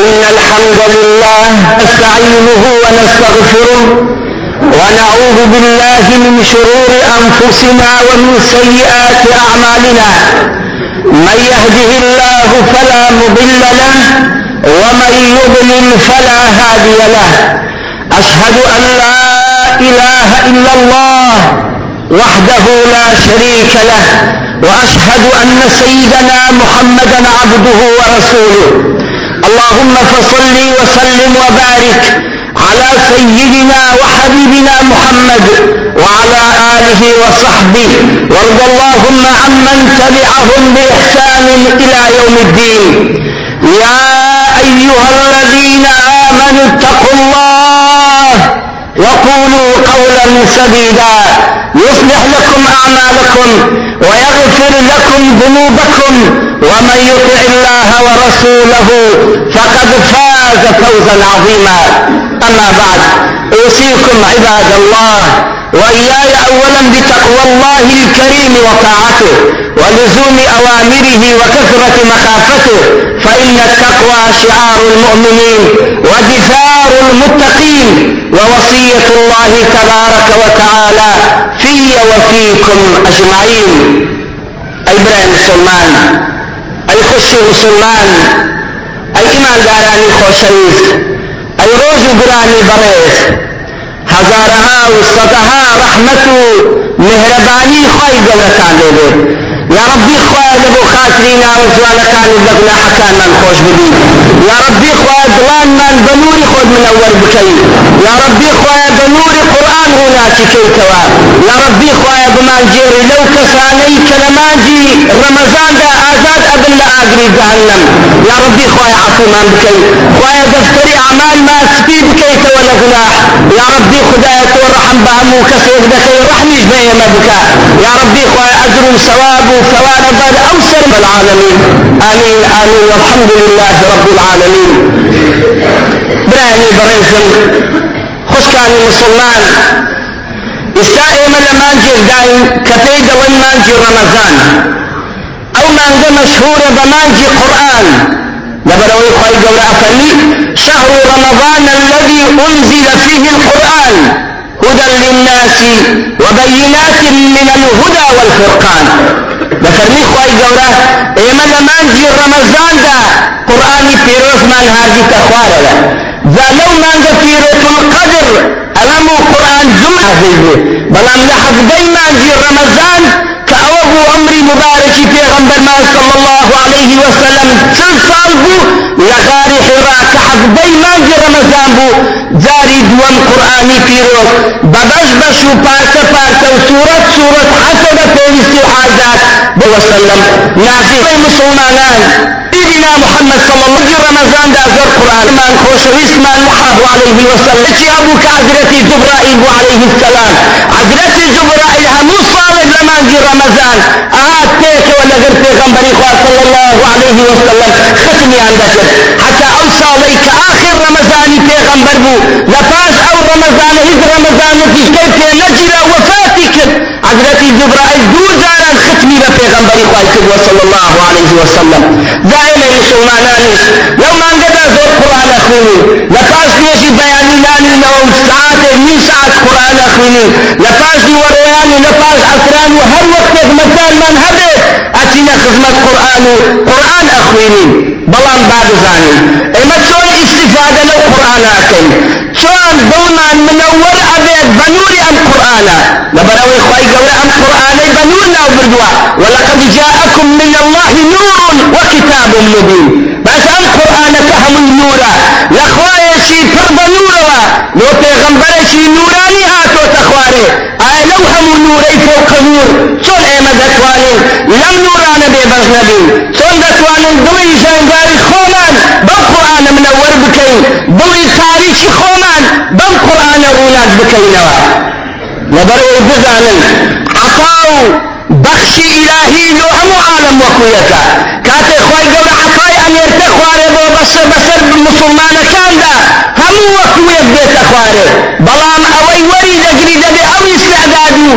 إن الحمد لله نستعينه ونستغفره ونعوذ بالله من شرور أنفسنا ومن سيئات أعمالنا. من يهده الله فلا مضل له ومن يضلل فلا هادي له. أشهد أن لا إله إلا الله وحده لا شريك له. وأشهد أن سيدنا محمدا عبده ورسوله. اللهم فصل وسلم وبارك على سيدنا وحبيبنا محمد وعلى آله وصحبه وارض اللهم عمن تبعهم بإحسان إلى يوم الدين. يا أيها الذين آمنوا اتقوا الله وقولوا قولا سديدا. يصلح لكم أعمالكم ويغفر لكم ذنوبكم ومن يطع الله ورسوله فقد فاز فوزا عظيما. أما بعد أوصيكم عباد الله وإياي أولا بتقوى الله الكريم وطاعته ولزوم أوامره وكثرة مخافته فإن التقوى شعار المؤمنين ودثار المتقين ووصية الله تبارك وتعالى في وفيكم أجمعين. أي برأي مسلمان؟ أي خشي مسلمان؟ أي إيمان داراني خوشويست أي روز براني بريس هزارها وسطها رحمة مهرباني خوي قولتان دي يا ربي خواه لبو خاطرينا وزوانكان لبنا حكان من خوش بدي يا ربي خواه دلان من بنوري خود من أول بكي. يا ربي خواه بنوري قرآن هنا تكيتوا يا ربي خواه بمان جيري لو كساني كلمانجي رمضان دا آزاد أبن لآقري جهنم. يا ربي خواه عفو من بكي. خواه دفتري أعمال ما سبي بكي ولا غناح. يا ربي خداية ورحم بهمو كسيف دكي رحميش بيما بكا يا ربي خواه أجر وثواب وثواب بعد أوسر العالمين. آمين آمين. والحمد لله رب العالمين. براني بريزم خشكاني مسلمان. استائم لمانجي داين كفيد وين مانجي رمضان. أو مانجي مشهورة بمانجي قرآن. لبروي خوي قول أفني شهر رمضان الذي أنزل فيه القرآن هدى للناس وبينات من الهدى والفرقان. لفرمي خوي قول إيما لمانجي رمضان دا قرآني فيروز من هذه تخوار ذا لو مانجا فيروز القدر ألمو قرآن جمعة بلام لحظ دايما في رمضان كأوه أمري مبارك في غنبر ما صلى الله عليه وسلم. بو؟ لغاري حراء كحق دايما في رمضان بو. زاري دوام قرآني في روز. ببش بشو پارتا پارتا وسورة سورة حسب فيستي حاجات. وسلم. نازل مسلمانان. سيدنا محمد صلى الله عليه وسلم رمضان دا زر قرآن. من خوش واسمان لحاه عليه وسلم. اتي أبوك عزرتي جبرائيل عليه السلام. عزرتي جبرائيل همو صالح لما في رمضان. آهات تيك ولا غير پیغمبري خواه صلى الله عليه وسلم ختمي عندك حتى أوصى ليك آخر رمضاني پیغمبر بو لفاش أو رمضان هز رمضان في كيف نجل وفاتك عزرتي جبرائيل دو زارا ختمي بپیغمبري خواه صلى الله عليه وسلم. دائما میں مسلمانانی لو مانگتا زور قرآن اخوینی. لپاس دیشی بیانی لانی لو ساعت نیسات قرآن اخوینی. لپاس دیور ورياني لفاش عسران وهر وقت مثال من هبت أتينا خدمة قرآن قرآن أخويني بلان بعد زاني اما تشون استفادة لو قرآن أكي شون بلمان منور أبيت بنوري أم قرآن. لبروي خواهي قولي أم قرآن بنور لا بردوا ولقد جاءكم من الله نور وكتاب مبين بس أم قرآن كهم النورا لخواهي شي فرض نورا لو پیغمبر شي آي نورەی فوق نور. چۆن ئێمە دەتوانین؟ لەم نورانە بێبەز نەبین. چۆن دەتوانین دڵی ژەنگاری خۆمان بەم قورآانە منەوەەر بکەین؟ بڵی تاریکی خۆمان بەم قورآانە ڕوونات بکەینەوە. لەبەر ئەو بزانن عفا و بەخشی ئیلاهی لۆ هەموو عالم وەکوویەکە. کاتێ خۆی گەورە عفای ئەمێرتە خوارێ بۆ بەسەر بەسەر مسلمانەکاندا هەموو وەکوویەک بێتە خوارێ. بەڵام ئەوەی وەری دەگری دەبێ ئەو ئیسعداد و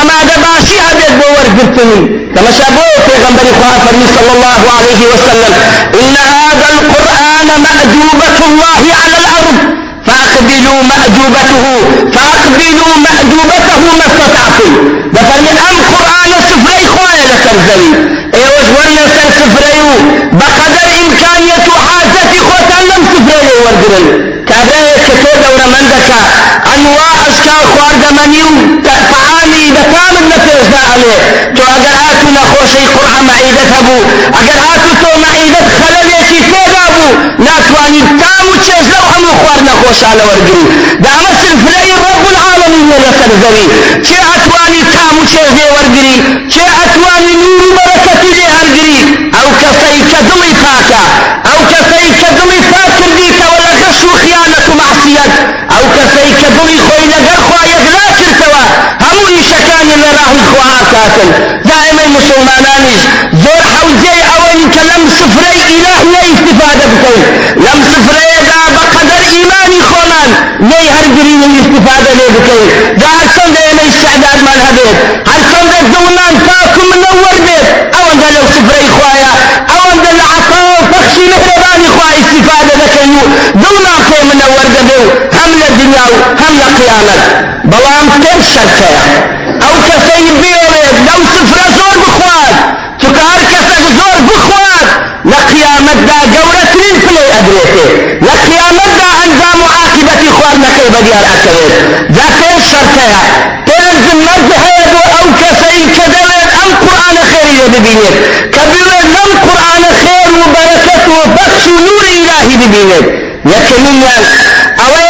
أما دباشي أبيت بو ورقبتني كما شابوه في غنبري خواه فرمي صلى الله عليه وسلم إن هذا القرآن مأدوبة الله على الأرض. فأقبلوا مأدوبته فأقبلوا مأدوبته ما استطعتم. بفرمي أم قرآن سفري خوايا لسرزوي ايوش ورنا سر سفريو بقدر إمكانية حاجة خوتان لم سفريو وردرن كابرايا كتو دورا مندك أنواع أشكال خوارد منيو طعامي دكامل نتيجة عليه. تو أجر آتو نخوشي قرآن معيدة هبو أجر آتو تو معيدة خلاليكي فيدا بو ناتواني تامو تشيز لو همو خوار نخوشان وردري دا مثل فلأي رب العالمين لسر زوي چه أتواني تامو تشيز وردري چه أتواني نور بركة لي هرگري أو كسي كدلي فاكا أو كسي كدلي فاكر ديك ولا غش وخيانة معصية أو كسي كدلي خوي لقر خوايق لا كرتوا همو إيشكان لراه كاتل دائما مسلمانانيش زور حوزي أولي كلم سفري إلهي استفادة بكين لم سفري دا بقدر إيماني خومان ني هرگري استفادة لي بكين دا هرسن دا يمي استعداد من هبيت هرسن دا دونان تاكم منور بيت. أول دا لو سفري خوايا أول دا لعطاو فخشي مهرباني خوايا استفادة لكيو دونان خي منور دبيو هم للدنيا هم لقيامة بلام كيف شركة أو كسي بيومت لو سفر زور بخوات. تكار كسك زور بخوات. لقيامت دا قورتين فلي أدريته لقيامت دا أنزام عاقبة خوار نكي بديار أكبر دا كيف شركة تنزل مجهد أو كسي كدوت أم قرآن خير ببينيت كبيرت لم قرآن خير وبخش ونور إلهي ببينيت يكمنا أويا هيبتي أم قرآن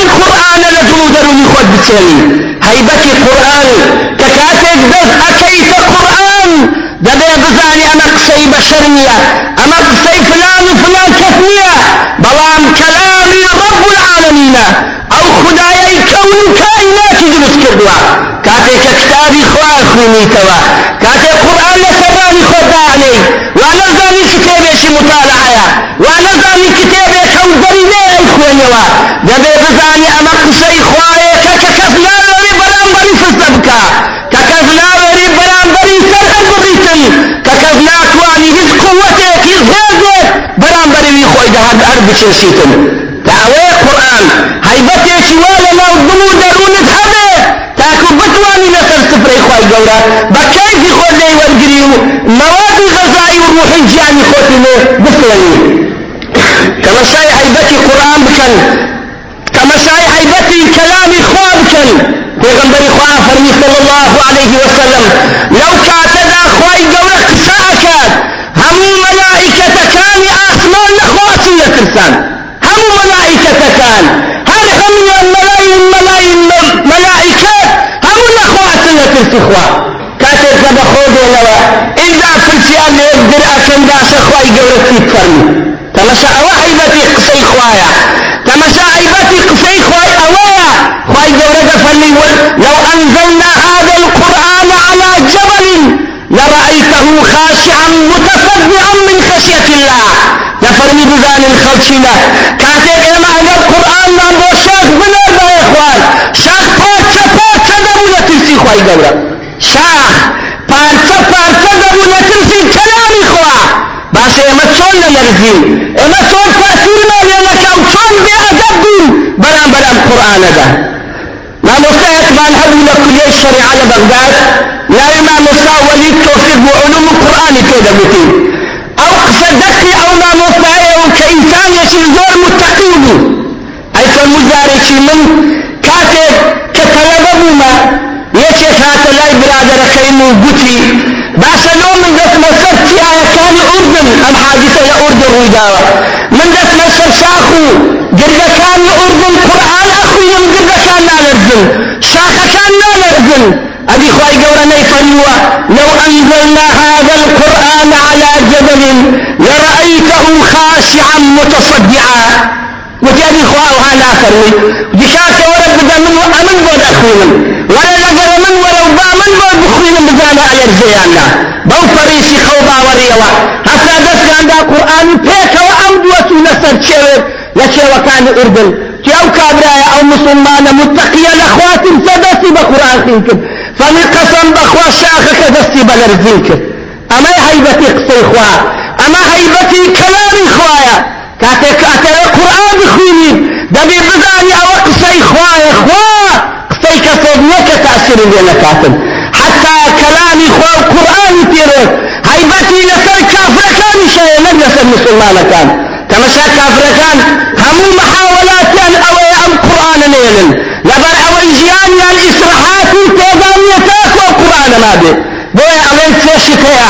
لدرو دروني خود بتسلي هيبتي قرآن ككاتك بس أكيت قرآن دبي بزاني أنا قصي بشرنية أما قصي فلان وفلان كثنية بلام كلامي رب العالمين. أو خدايا كون كائنات دروس كردوا. كاتك كتابي خواه خويني توا كاتك قرآن لسباني خداني وأنا كتابي شي مطالعة وأنا زاني كتابي كودري ليه خوينيوا دبي بزاني أما قصي خواه كككفنا لوري برامبري فستبكا ككفنا لوري برامبري سرحل بغيتن ككفنا تواني هز قوتك هزهزك برامبري ويخوي ده هاد أرض شنشيتن تعوي قرآن هيبتك ولا لو ضمو درونت هبه تاكو بتواني نسر سفري خواهي قورا بكيف خود لي والقريو مواد غذائي وروح الجاني خوتي بسلني كما شاي هيبتي قرآن بكن كما شاي هيبتي كلامي خواه بكن پیغمبر خواه فرمي صلى الله عليه وسلم لو كاتدا خواهي قورا قساء همو ملائكة كان آسمان نخواتي لترسان همو ملائكة كان هر هم ملايين ملايين ملائكة؟ همو نخوات لترسي خواه كاتب كده خود ولوا إذا فرسيان يقدر أكن داس خواهي قورا تفرمي تمشى أوحي بتي قصي خوايا تمشى عيبتي قصي خواي أوايا خواي قورا فرمي لو أنزلنا هذا القرآن على جبل لرأيته خاشعا متصدعا من خشية الله. لفرمي بزان الخلشنا كاتب إما أن القرآن نام بو شاخ بنر با إخوان. شاخ پارچه پارچه دبو نترسي خواهي قورا شاخ پارچه پارچه دبو نترسي كلامي خواه باشا إما چون نلرزين إما چون تأثير ما لنك أو چون بي أدب بين برام برام قرآن مفتاح بان هبو لكلية الشريعة لبغداد. لا ما مفتاح وليد توفيق وعلوم القرآن كده بتين أو قصدقي أو ما مفتاح أو كإنسان يشير زور متقين. أي فالمزاري من كاتب كطلبه ما يشيخ هذا لا برادر خيمو قتي باشا لو من دس مسر في آية كان أردن. أم حادثة يا أردن ويداوة. من دس مسر شاخو. قرد كان أردن قرآن أخو يم قرد كان نالرزن شاخ كان نالرزن أبي خواهي قورنا يفريوا لو أنزلنا هذا القرآن على جبل لرأيته خاشعا متصدعا. وتأبي خواه هانا فرمي دشاك ورب دا من أمن بود أخوين ولا لقر من ولو با من بود بخوين بزانا على الزيانا. بو فريسي خوضا وريوا. حتى دس كان دا قرآن بيك وأمدوة نسر شوير لشي وكان أردن. تي أو كابرايا أو مسلمان متقيا لأخوات سدسي بقرآن خينكم فمن قسم بأخوة شاخك دسي بلرزينك أما هيبتي قصي خواه أما هيبتي كلامي خوايا كاتك كاتك قرآن بخويني دبي بزاني أو قصي خواه خواه قصي كسب نكا تأثير لنا كاتب حتى كلامي خواه القرآن تيره هيبتي لسر كافر كان شيء لم يسر مسلمان كان. تمشى كافر كان همو محاولات أو ام قرآن نيلن لبر أو اجيان يعني اسرحات تيغانيتات والقرآن ما به بويا اوين سيشتيا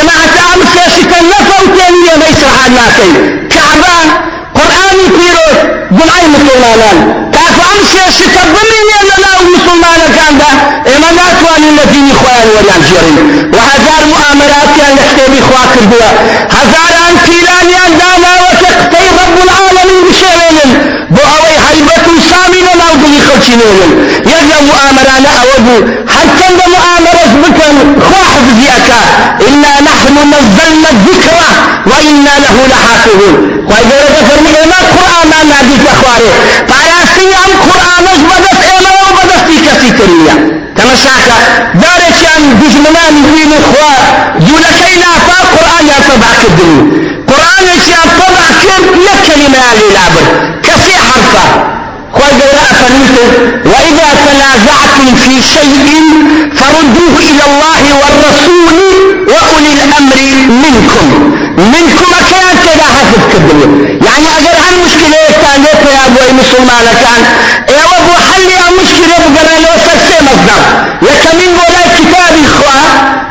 اما حتى ام سيشتا نفوتين ما اسرحات ناكي كعبان قرآن فيروس جمعي مسلمان كافو أمشي شكبني لنا مسلمان كان ده إما ناتوان الذين إخوان وليان جيرين وهزار مؤامرات كان لحتيبي إخوة كردوا هزار أن كيلانيان دانا العالمين بشيرين بو أوي حيبة سامي لنا وقلي خلشينين يجب مؤامرانا أودو حتى مؤامرة بكن خواحف زيأكا إنا نحن نزلنا الذكر وإنا له لحافظون. وإذا فرمي إما قرآن ما نادي تخواري فأياسي أم قرآن بدت إما وبدت كسي تريا تمشاكا دارك أن دجمنان دين إخوة يولكي لا فا قرآن يا طبع كدني قرآن يا طبع لكلمة للعبر كسي حرفا وإذا تنازعتم في شيء فردوه إلى الله والرسول وأولي الأمر منكم. منكم كان كذا حسب كبير. يعني اگر هل مشكلة كان؟ يا أبو مسلمان كان؟ يا أبو حل يا مشكلة بقرا لو سكسي مصدر. يكمن ولا كتاب اخوة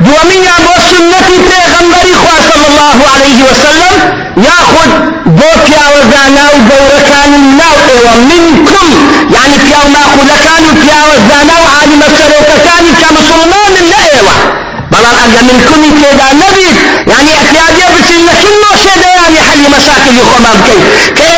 دومين ابو سنة پیغمبر اخوة صلى الله عليه وسلم ياخذ بوكيا وزانا وقورا كان الناو ومنكم يعني فيا ما اخذ كانوا فيا وزانا وعالم السلوك كان كمسلمان لا أيوه. بلان اگر من كوني كيدا نبي يعني إحتياجي بسين لكن شيء يعني حل مشاكل يخمام كي. كيسا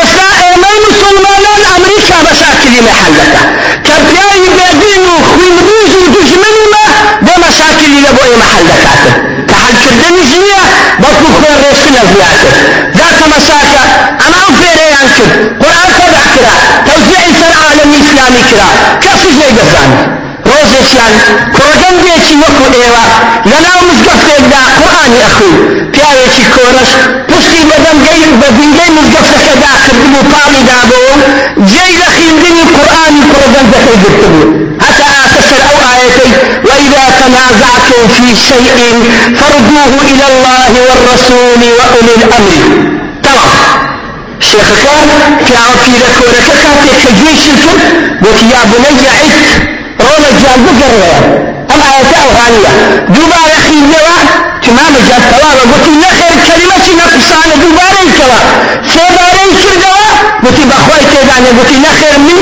زيادة ذات مساكة أنا افيري عنك قرآن تبع كرا توزيع سر عالم إسلامي كرا. كفي زي قزاني ڕۆژێکیان کۆگەندێکی وەکو ئێوە لەناو مزگەفتێکدا قورآانی ئەخوی پیاوێکی کۆرەش پشتی بەدەمگەی بە زینگەی مزگەفتەکەدا کردبوو و پاڵی دابەوە جێی لە خوێندنی قورآانی کۆگەندەکەی گرتبوو حتى آتسر أو آيتي وإذا تنازعتم في شيء فردوه إلى الله والرسول وأولي الأمر. تمام. شيخ كان في عوفي لكورك كاتي كجيش الكل قلت يا بني عد رولا جان بقرر أم آيات أوهانية. دوبارة خيزوا تمام جان توالا قلت نخير كلمة نفسان دوبارة كوا سيبارة كردوا قلت بأخوي تيداني قلت نخير من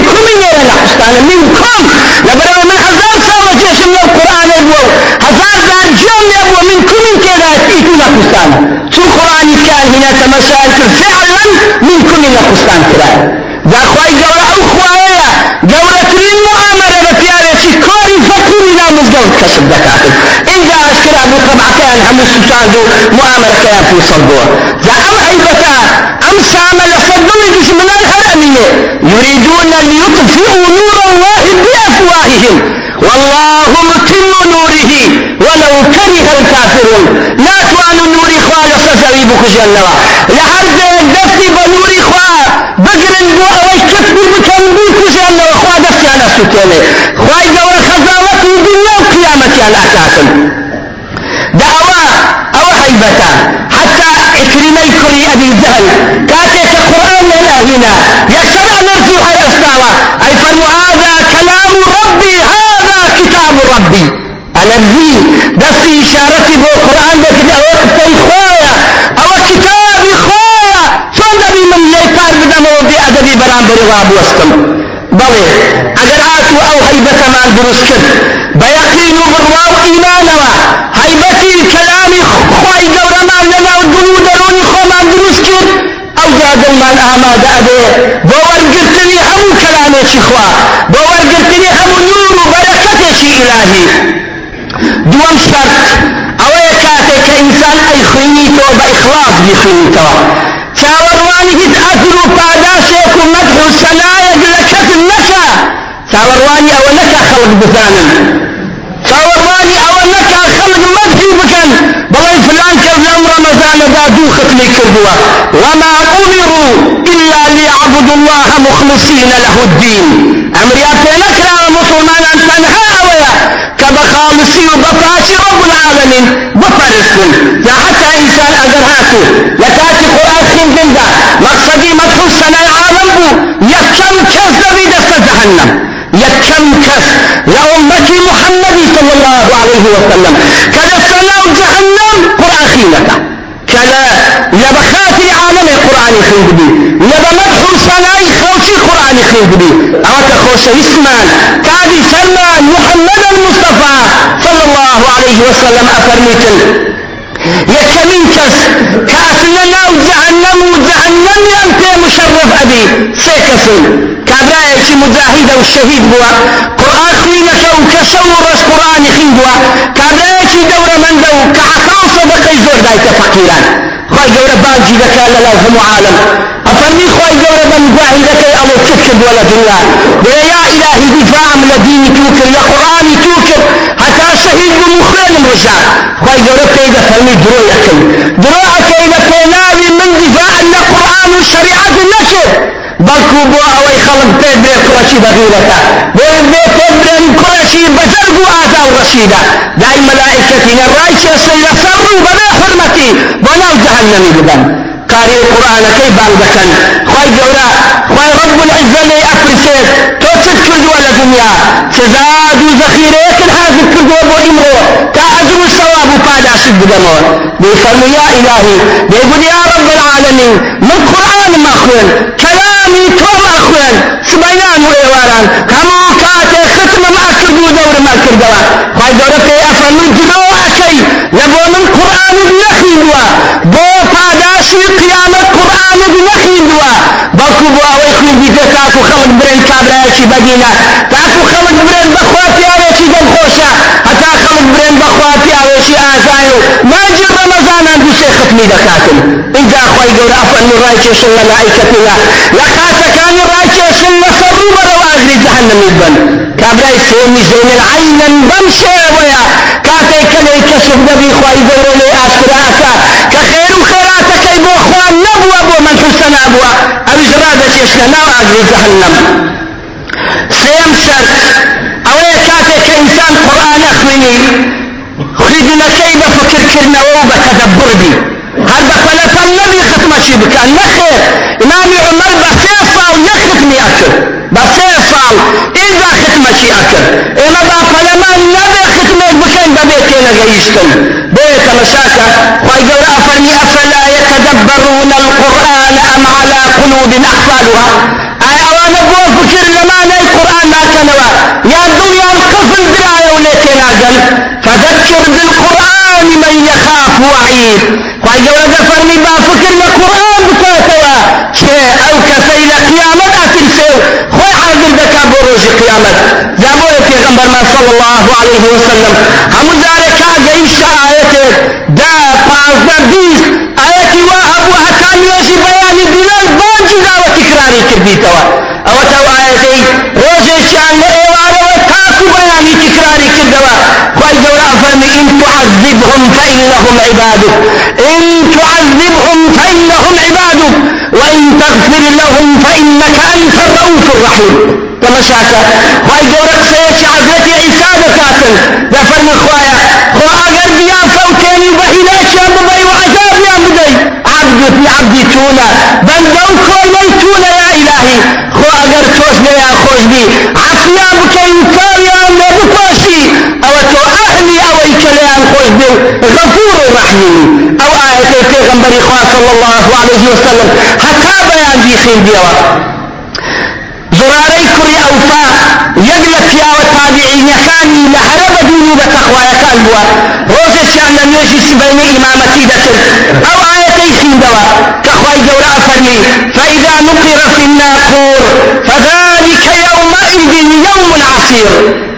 من نقصتان كذا ذا أخوي جورا أخوة جورا ترين مؤامرة بفيارة كوري فكوري لا مزقود كسب دكاتب إذا أشكرا بطبع كان هم السلطان مؤامرة كان في صدوه ذا أم عيبتا أم سامل صدوه بسم الله الهرمية يريدون ليطفئوا نور الله بأفواههم والله متم نوره ولو كره الكافرون لا توان نور خالص زريبك جنوا لحد دفتي بنور خواه بقرن بو اوش كفر بكن بيكو جنوا خواه دفتي على سوتيني خواه جور خزاوة الدنيا وقيامتي على أساسا دعوة أو حيبتا حتى اكرمي كري ابي الزهل كاتيك القرآن لنا هنا يشرع نرجو حي استوى اي فرمو هذا كلام ربي هذا كتاب ربي الذي دستي اشارتي بو قرآن ده كده قرار بدم و بی ادبی برام بری غاب وستم بله اگر آتو او حیبت من درست کرد بيقين بروا وإيمانا هيبتي كلام خواي دورا ما لنا ودلو دروني خو ما دروس كير أو جاد من آماد أبي بور قلتني همو كلامي شخوا بور قلتني همو نور وبركتي شي إلهي دوام شرط أو يكاتك إنسان أي خينيتو بإخلاص بخينيتو بزانن چاوەڕوانی ئەوە نەکە خەڵک مەدحی بکەن بەڵێ فلان لەم ڕەمەزانەدا دوو ختمی کردووە وما أمروا إلا ليعبدوا الله مخلصين له الدين. أمريات نكرا مسلمان أن تنهى أويا. كبخالصي وبفاشي رب العالمين. بفرسن يا حتى إنسان أجر هاتو. لكاتي قرآن جندا مقصدي مدخل سنة العالم بو. يكم كذب دست جهنم يكم كس لأمة محمد صلى الله عليه وسلم. كذا سنة جهنم قرآن خينك كلا لبخاتي عالم القرآن خير بي لبمدح سناي خوشي قرآن خير بي أوك خوش اسمان. كادي سلمان محمد المصطفى صلى الله عليه وسلم أفرميتن يكمين كس كأسلنا وجهنم وجهنم ينتي مشرف أبي. سيكسن كابرايك مجاهد والشهيد بوا. قرآن خوينك وكسو رس قرآن خين بوا. كابرايك دور من دو. كعطاو صدقي زور دايك فقيران. خواهي قورة بانجي ذكا للازم عالم. أفرمي خواهي قورة بانجاهي ذكا الله تكتب ولا دنيا يا إلهي دفاع من الدين توكر يا قرآن توكر حتى شهيد بمخير رجاء خواهي قورة كيدا فرمي درو يكي درو كيدا فيناوي من دفاع القرآن والشريعة النشر بەڵکو بۆ ئەوەی خەڵک پێ بێ کوڕەشی بەغیرەکە بۆ بێ پێ برێن کوڕەشی بەجەرگ و ئازا و ڕەشیدە دای مەلائکەتینە ڕای کێسەی لەسەر ڕوو بەبێ حرمەتی بۆ ناو جەهەنەمی بدەن قاری قورآنەکەی بان دەکەن خی گەورە خی ڕب العزە لێ ئەپرسێت تۆ چت کردووە لە دنیا چزاد و زەخیرەیەکن حاضر کردووە بۆ ئیمڕۆ تا ئەجر و سەواب و پاداشت بدەمەوە بيفرموا يا إلهي. بيقول يا رب العالمين من قرآن ما أخوين؟ كلامي توم أخوين. سبيان وإيواران. كمو كاتي ختم ما كردو دور ما كردوا خواهي دورة في أفرموا جدو أكي يبو من قرآن بنخيدوا بو پاداشی قیامت قرآن بلکو بو اوی خوندی که تاکو خلق برین کابرایشی بگینا تاکو خلق برین بخواتی آویشی دل خوشا حتا خلق برین بخواتی آویشی آزایو. ماجر رمضانان دوسي ختمي دكاتن إذا أخوي قول أفن رايكيش الملائكة لخاتا كان رايكيش المسرور ولو أغري جهنم يبن كابراي سيمي زين العين بمشي ويا كاتي كلي كشف نبي خواي قول لي أسراكا كخير وخيراتك يبو أخوان نبوة بو من حسن أبوة أبي جرادة يشنا ناو أغري جهنم. سيم شرط أوي كاتي كإنسان قرآن أخويني. خدنەکەی بە فکرکردنەوە و بە تەدەبر بی هەر بە پەلەپەل نەبی ختمەشی بکەن نەخێر ئیمامی عومەر بە سێ ساڵ یەک ختمی ئەکرد بە سێ ساڵ ئینجا ختمەشی ئەکرد ئێمە با پەلەمان نەبێ ختمێک تەمەشاکە خی گەورە ئەفەرمی ئەفەلا يتدبرون القرآن أم على قلوب أقفالها. ئایا ئەوانە بۆ فکر لەمانەی قورآن ناکەنەوە یان دڵیان قفل درایە و لێ تێناگەن فذكر بالقرآن من يخاف وعيد. خواهي جورة فرمي با فكر لقرآن بكاتوا. شيء أو كسي لقيامة أترسل خوي حاضر بكا بروج قيامة. جابوا في غنبر ما صلى الله عليه وسلم. هم ذلك أجيش إن تعذبهم فإنهم عبادك إن تعذبهم فإنهم عبادك وإن تغفر لهم فإنك أنت الرؤوف الرحيم كما شاكا خواهي جورا قسيش عزرتي عيسى دكاتل دا فرمي خوايا بيا فوتيني بهلاش يا ببي وعذاب يا بدي عبدي عبدي تونا بندو كل تونا يا إلهي خوا أغر توش يا خوش بي عفيا بكي كاريا بكوشي أو تو أهلي أو إكليان خوش بي غفور رحيم أو آية البيغمبر إخوة صلى الله عليه وسلم. حتى بيان دي خير بيوا زراري كري أوفا يقلت يا وتابعين كاني لهرب دوني بتقوى كان بوا. روزي شان لم يجي سبين إمامتي ذكر أو آيتي خين دوا كخواي جوراء فرمي فإذا نقر في الناقور فذلك يومئذ يوم عسير.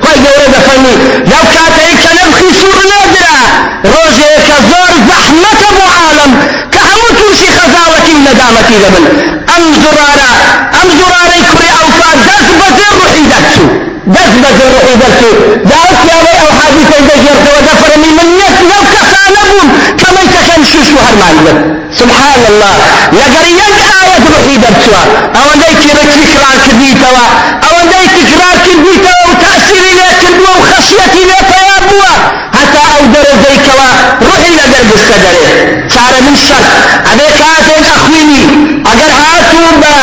خواي جوراء فرمي لو كاتيك نبخي سور نادرة روزي كزور زحمة عالم كهموت وشي خزاوة الندامة لمن أم زرارة أم زرارة كري أوفا دز بزر روحي دكتو دز بزر روحي دكتو دعوت يا بي أو حديثي دجرت ودفر شوش وهرمان سبحان الله لەگەر یەک ئاەت ڕوحی دەرچووە ئەوەندەی کێرەی تکرار کردیتەوە ئەوەندەی تکرار کردیتەوە و تەسیری لێ کردووە و خەشیەتی لێ پیا بووە هەتا ئەو دەرەزەیکەوە ڕوحی لەگەر بستە دەرێ چارە من شەک ئەبێ کاتێک ئەخوینی ئەگەر هاتوو بە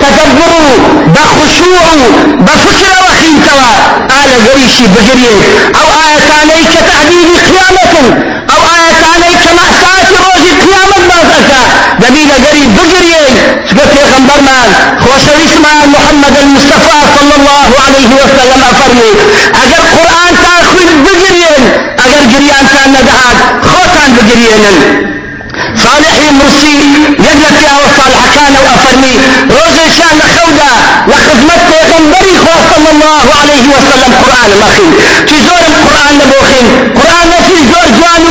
تەدەبر و بە خشوع و بە فکرەوە خینتەوە ئالە گەریشی بگرێ کە مەحساتی ڕۆژی قیامەت بازەکە دەبی لەگەری بگرێن چگە پێغەمبەرمان خۆشەویستمان محەممەد المستەفا صلى الله عليه وسلم ئەفەرمی ئەگەر قورآن تا خوێن بگرێن ئەگەر گریانتان نەدەهات خۆتان بگرێنن صالحی مرسی یەک لە پیاوە صالحەکانە و ئەفەرمی ڕۆژێکیان لە خەودا لە خزمەت پێغەمبەری خوا صلی الله عليه وسلم چی زۆرم قورآن لەبۆ خین قورآن نەفی زۆر جوان